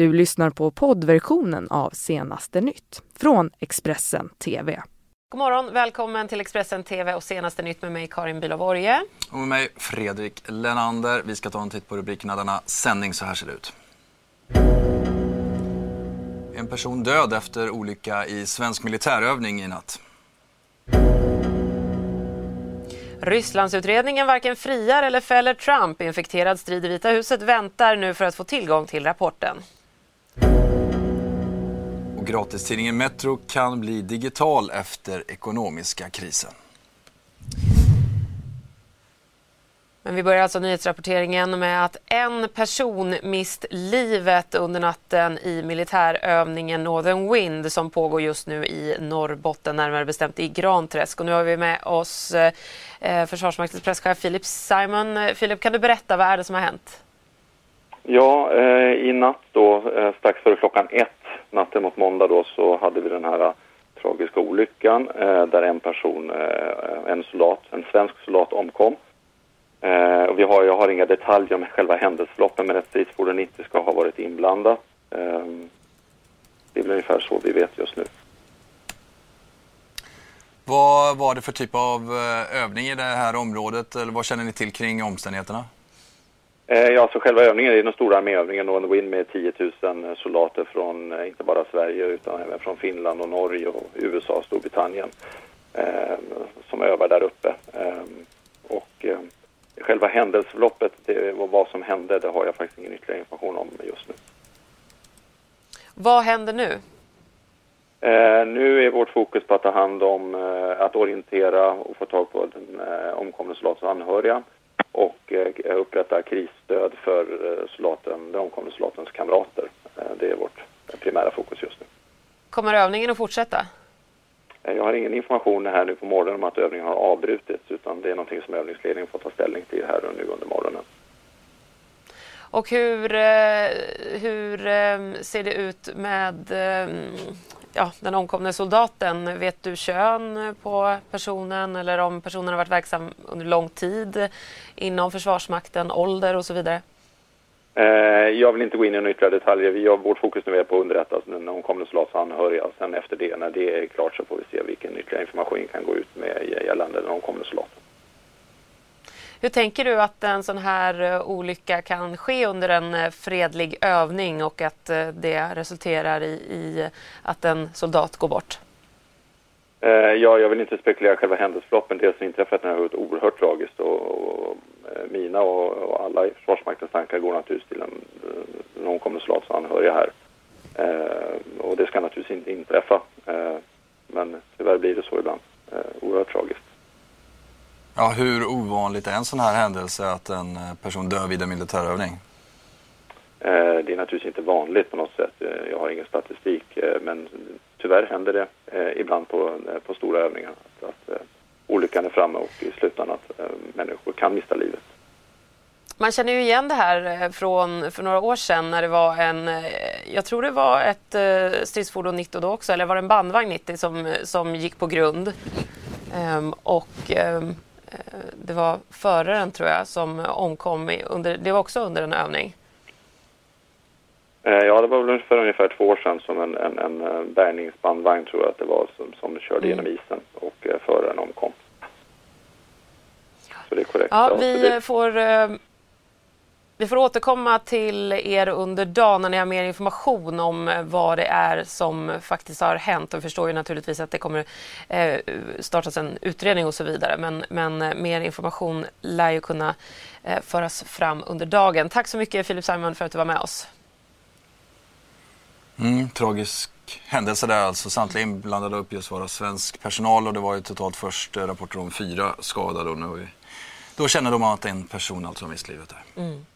Du lyssnar på poddversionen av Senaste nytt från Expressen TV. God morgon, välkommen till Expressen TV och Senaste nytt med mig Karin Bülow Orje. Och med mig Fredrik Lenander. Vi ska ta en titt på rubrikerna denna sändning. Så här ser det ut. En person död efter olycka i svensk militärövning i natt. Rysslandsutredningen varken friar eller fäller Trump. Infekterad strid i Vita huset väntar nu för att få tillgång till rapporten. Gratistidningen Metro kan bli digital efter ekonomiska krisen. Men vi börjar alltså nyhetsrapporteringen med att en person mist livet under natten i militärövningen Northern Wind som pågår just nu i Norrbotten, närmare bestämt i Granträsk. Och nu har vi med oss eh, Försvarsmaktens presschef Philip Simon. Philip, kan du berätta vad är det som har hänt? Ja, eh, i natt då, eh, strax före klockan ett, natten mot måndag då, så hade vi den här äh, tragiska olyckan eh, där en person, eh, en soldat, en svensk soldat omkom. Eh, och vi har, jag har inga detaljer om själva händelseförloppet men ett stridsfordon 90 ska ha varit inblandat. Eh, det är väl ungefär så vi vet just nu. Vad var det för typ av övning i det här området eller vad känner ni till kring omständigheterna? Eh, ja, så själva övningen är den stora arméövningen Wind med 10 000 soldater från eh, inte bara Sverige utan även från Finland och Norge och USA och Storbritannien eh, som övar där uppe. Eh, och själva händelseförloppet och vad som hände, det har jag faktiskt ingen ytterligare information om just nu. Vad händer nu? Eh, nu är vårt fokus på att ta hand om, eh, att orientera och få tag på den eh, omkomne soldatens anhöriga och eh, upprätta krisstöd för eh, soldaten, den omkomne soldatens kamrater. Eh, det är vårt primära fokus just nu. Kommer övningen att fortsätta? Jag har ingen information här nu på morgonen om att övningen har avbrutits utan det är någonting som övningsledningen får ta ställning till här nu under morgonen. Och hur, eh, hur eh, ser det ut med eh, ja, den omkomne soldaten? Vet du kön på personen eller om personen har varit verksam under lång tid inom Försvarsmakten, ålder och så vidare? Jag vill inte gå in i några ytterligare detaljer. Vi har, vårt fokus nu är på att underrätta den omkomne soldats anhöriga. Sen efter det, när det är klart, så får vi se vilken ytterligare information kan gå ut med gällande den omkomne soldaten. Hur tänker du att en sån här eh, olycka kan ske under en eh, fredlig övning och att eh, det resulterar i, i att en soldat går bort? Ja, jag vill inte spekulera själva händelseförloppen. Det som inträffat är oerhört tragiskt och, och mina och, och, alla i Försvarsmaktens tankar går naturligtvis till en, en omkommen soldats anhöriga här. Eh, och det ska naturligtvis inte inträffa. Eh, men tyvärr blir det så ibland. Eh, oerhört tragiskt. Ja, hur ovanligt är en sån här händelse att en eh, person dör vid en militärövning? Eh, det är naturligtvis inte vanligt på något sätt. Jag har ingen statistik. Men tyvärr händer det ibland på, på stora övningar. Att, att olyckan är framme och i slutändan att eh, människor kan mista livet. Man känner ju igen det här eh, från för några år sedan när det var en, eh, jag tror det var ett stridsfordon 90 då också, eller var det en bandvagn 90 som, som gick på grund. Um, och um, det var föraren tror jag som omkom, under, det var också under en övning. Ja, det var väl för ungefär två år sedan som en, en, en bärgningsbandvagn tror jag att det var som, som körde mm. genom isen och föraren omkom. Så det är korrekt. Ja, vi får eh, vi får återkomma till er under dagen när ni har mer information om vad det är som faktiskt har hänt. Och vi förstår ju naturligtvis att det kommer eh, startas en utredning och så vidare. Men, men eh, mer information lär ju kunna föras fram under dagen. Tack så mycket Filip Simon för att du var med oss. Mm, tragisk händelse där alltså. Samtliga inblandade uppges vara svensk personal och det var ju totalt först rapporter om fyra skadade och nu har vi då känner de att en person alltså har mist livet där. Mm.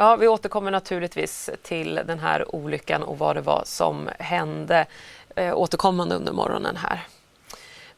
Ja, vi återkommer naturligtvis till den här olyckan och vad det var som hände eh, återkommande under morgonen här.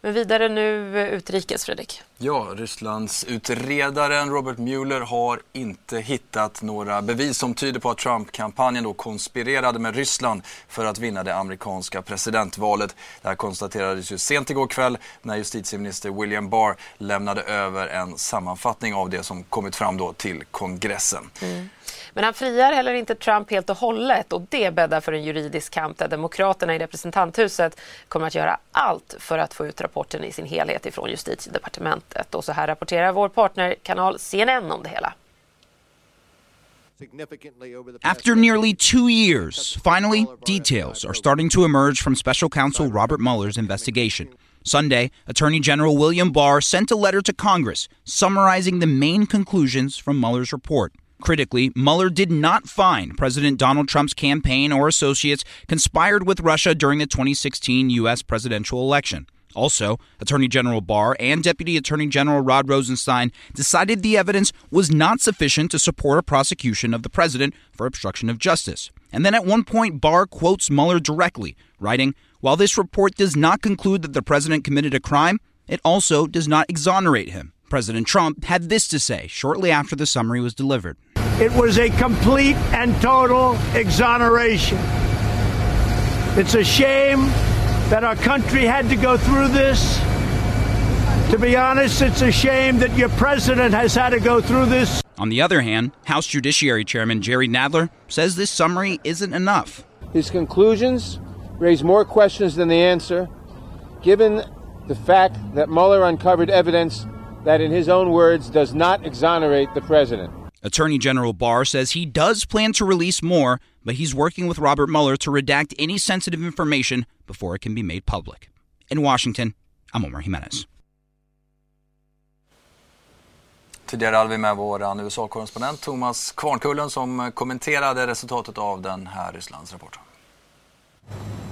Men vidare nu eh, utrikes, Fredrik. Ja, Rysslands utredaren Robert Mueller har inte hittat några bevis som tyder på att Trump-kampanjen då konspirerade med Ryssland för att vinna det amerikanska presidentvalet. Det här konstaterades ju sent igår kväll när justitieminister William Barr lämnade över en sammanfattning av det som kommit fram då till kongressen. Mm. Men han friar heller inte Trump helt och hållet och det bäddar för en juridisk kamp där Demokraterna i representanthuset kommer att göra allt för att få ut rapporten i sin helhet ifrån justitiedepartementet. Och så här rapporterar vår partnerkanal CNN om det hela. After nearly two years, finally, details are starting to emerge from special counsel Robert Mueller's investigation. Sunday, Attorney General William Barr sent a letter to Congress summarizing the main conclusions from Mueller's report. Critically, Mueller did not find President Donald Trump's campaign or associates conspired with Russia during the 2016 U.S. presidential election. Also, Attorney General Barr and Deputy Attorney General Rod Rosenstein decided the evidence was not sufficient to support a prosecution of the president for obstruction of justice. And then at one point, Barr quotes Mueller directly, writing, While this report does not conclude that the president committed a crime, it also does not exonerate him. President Trump had this to say shortly after the summary was delivered. It was a complete and total exoneration. It's a shame that our country had to go through this. To be honest, it's a shame that your president has had to go through this. On the other hand, House Judiciary Chairman Jerry Nadler says this summary isn't enough. His conclusions raise more questions than the answer, given the fact that Mueller uncovered evidence that, in his own words, does not exonerate the president. Attorney General Barr says he does plan to release more, but he's working with Robert Mueller to redact any sensitive information before it can be made public. In Washington, I'm Omar Jimenez. Tidigare hade vi med vår USA-korrespondent Thomas Kvarnkullen som kommenterade resultatet av den här Rysslandsrapporten.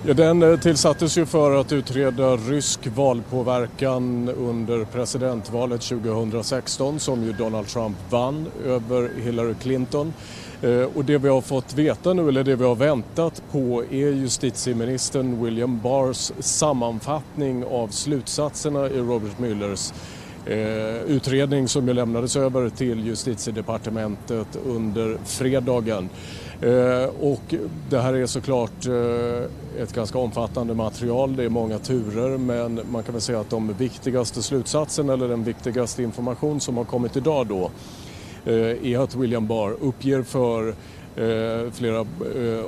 Ja, den eh, tillsattes ju för att utreda rysk valpåverkan under presidentvalet 2016 som ju Donald Trump vann över Hillary Clinton. Eh, och det vi har fått veta nu, eller det vi har väntat på, är justitieministern William Barrs sammanfattning av slutsatserna i Robert Muellers Eh, utredning som ju lämnades över till justitiedepartementet under fredagen. Eh, och det här är såklart eh, ett ganska omfattande material, det är många turer men man kan väl säga att de viktigaste slutsatserna eller den viktigaste information som har kommit idag då är att William Barr uppger för flera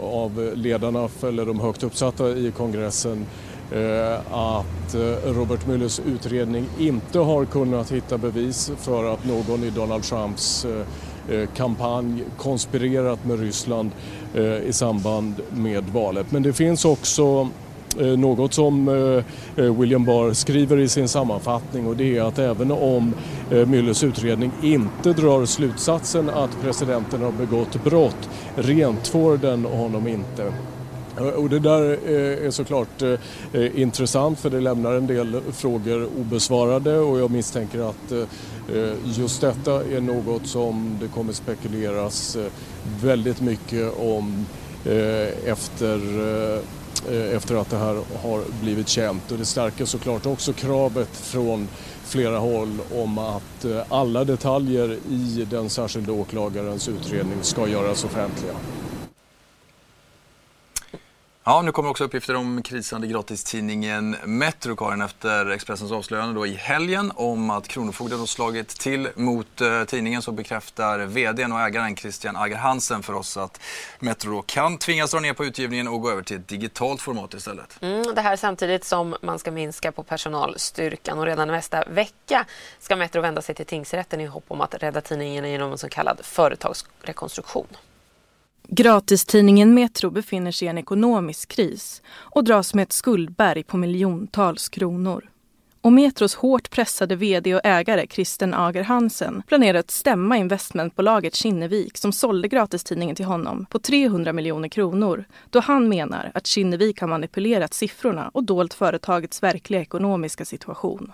av ledarna, eller de högt uppsatta i kongressen Eh, att eh, Robert Muellers utredning inte har kunnat hitta bevis för att någon i Donald Trumps eh, kampanj konspirerat med Ryssland i samband med valet. Men det finns också något som William Barr skriver i sin sammanfattning och det är att även om Müllers utredning inte drar slutsatsen att presidenten har begått brott rentvår den honom inte. Och det där är såklart eh, intressant för det lämnar en del frågor obesvarade och jag misstänker att eh, just detta är något som det kommer spekuleras eh, väldigt mycket om efter efter att det här har blivit känt och det stärker såklart också kravet från flera håll om att alla detaljer i den särskilda åklagarens utredning ska göras offentliga. Ja, nu kommer också uppgifter om krisande gratistidningen Metro, Karin, efter Expressens avslöjande då i helgen om att Kronofogden har slagit till mot eh, tidningen så bekräftar vdn och ägaren Christian Ager Hansen för oss att Metro då kan tvingas dra ner på utgivningen och gå över till ett digitalt format istället. Mm, det här samtidigt som man ska minska på personalstyrkan och redan nästa vecka ska Metro vända sig till tingsrätten i hopp om att rädda tidningen genom en så kallad företagsrekonstruktion. Gratistidningen Metro befinner sig i en ekonomisk kris och dras med ett skuldberg på miljontals kronor. Och Metros hårt pressade vd och ägare Kristen Ager Hansen planerar att stämma investmentbolaget Kinnevik som sålde gratistidningen till honom på 300 miljoner kronor då han menar att Kinnevik har manipulerat siffrorna och dolt företagets verkliga ekonomiska situation.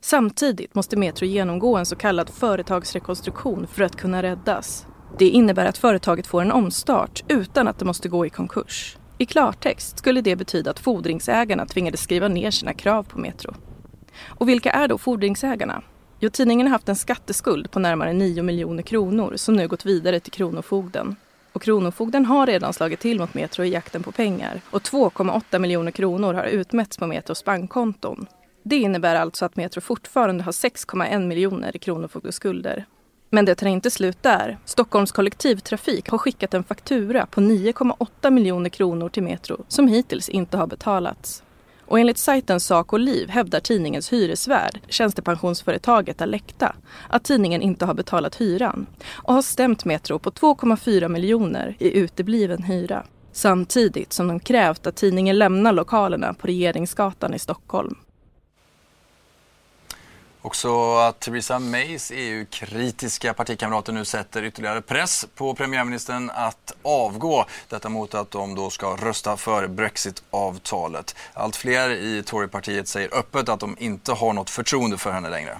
Samtidigt måste Metro genomgå en så kallad företagsrekonstruktion för att kunna räddas. Det innebär att företaget får en omstart utan att det måste gå i konkurs. I klartext skulle det betyda att fordringsägarna tvingades skriva ner sina krav på Metro. Och vilka är då fordringsägarna? Jo, tidningen har haft en skatteskuld på närmare 9 miljoner kronor som nu gått vidare till Kronofogden. Och Kronofogden har redan slagit till mot Metro i jakten på pengar och 2,8 miljoner kronor har utmätts på Metros bankkonton. Det innebär alltså att Metro fortfarande har 6,1 miljoner i kronofogdeskulder. Men det tar inte slut där. Stockholms kollektivtrafik har skickat en faktura på 9,8 miljoner kronor till Metro som hittills inte har betalats. Och enligt sajten Sak och Liv hävdar tidningens hyresvärd, tjänstepensionsföretaget Alecta, att tidningen inte har betalat hyran och har stämt Metro på 2,4 miljoner i utebliven hyra. Samtidigt som de krävt att tidningen lämnar lokalerna på Regeringsgatan i Stockholm. Också att Theresa Mays EU-kritiska partikamrater nu sätter ytterligare press på premiärministern att avgå. Detta mot att de då ska rösta för Brexit-avtalet. Allt fler i Torypartiet säger öppet att de inte har något förtroende för henne längre.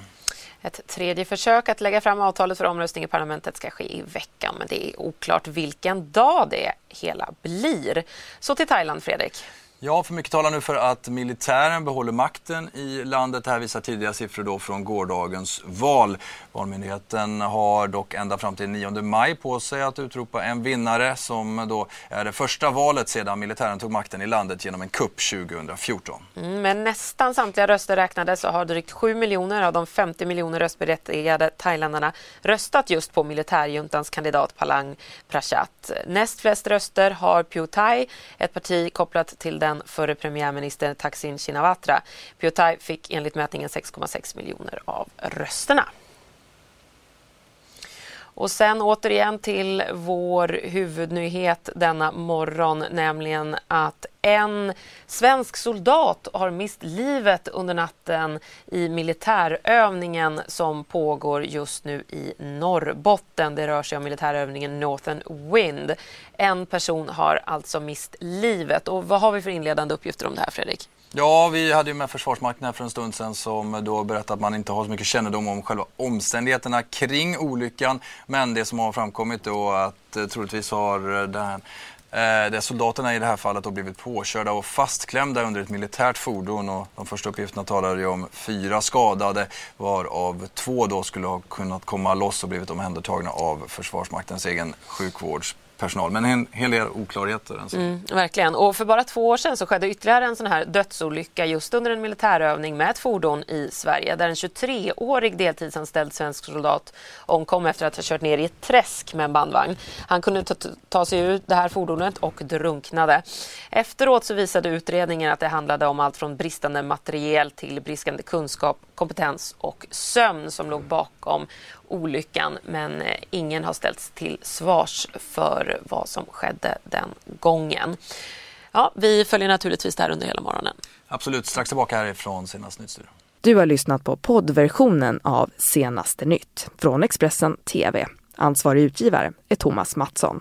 Ett tredje försök att lägga fram avtalet för omröstning i parlamentet ska ske i veckan men det är oklart vilken dag det hela blir. Så till Thailand, Fredrik. Ja, för mycket talar nu för att militären behåller makten i landet. Det här visar tidiga siffror då från gårdagens val. Valmyndigheten har dock ända fram till 9 maj på sig att utropa en vinnare som då är det första valet sedan militären tog makten i landet genom en kupp 2014. Mm, men nästan samtliga röster räknades och har drygt 7 miljoner av de 50 miljoner röstberättigade thailändarna röstat just på militärjuntans kandidat Palang Prachat. Näst flest röster har Pyu Thai, ett parti kopplat till den förre premiärminister Thaksin Shinawatra. Pheu fick enligt mätningen 6,6 miljoner av rösterna. Och sen återigen till vår huvudnyhet denna morgon, nämligen att en svensk soldat har mist livet under natten i militärövningen som pågår just nu i Norrbotten. Det rör sig om militärövningen Northern Wind. En person har alltså mist livet. Och vad har vi för inledande uppgifter om det här, Fredrik? Ja, vi hade ju med Försvarsmakten här för en stund sedan som då berättade att man inte har så mycket kännedom om själva omständigheterna kring olyckan. Men det som har framkommit då att eh, troligtvis har eh, den Eh, där soldaterna i det här fallet har blivit påkörda och fastklämda under ett militärt fordon. Och de första uppgifterna talade ju om fyra skadade varav två då skulle ha kunnat komma loss och blivit omhändertagna av Försvarsmaktens egen sjukvårds personal. Men en hel del oklarheter. Mm, verkligen. Och för bara två år sedan så skedde ytterligare en sån här dödsolycka just under en militärövning med ett fordon i Sverige där en 23-årig deltidsanställd svensk soldat omkom efter att ha kört ner i ett träsk med en bandvagn. Han kunde ta, ta sig ur det här fordonet och drunknade. Efteråt så visade utredningen att det handlade om allt från bristande materiel till bristande kunskap, kompetens och sömn som låg bakom olyckan men eh, ingen har ställts till svars för vad som skedde den gången. Ja, vi följer naturligtvis det här under hela morgonen. Absolut, strax tillbaka härifrån Senaste nytt Du har lyssnat på poddversionen av Senaste nytt från Expressen TV. Ansvarig utgivare är Thomas Mattsson.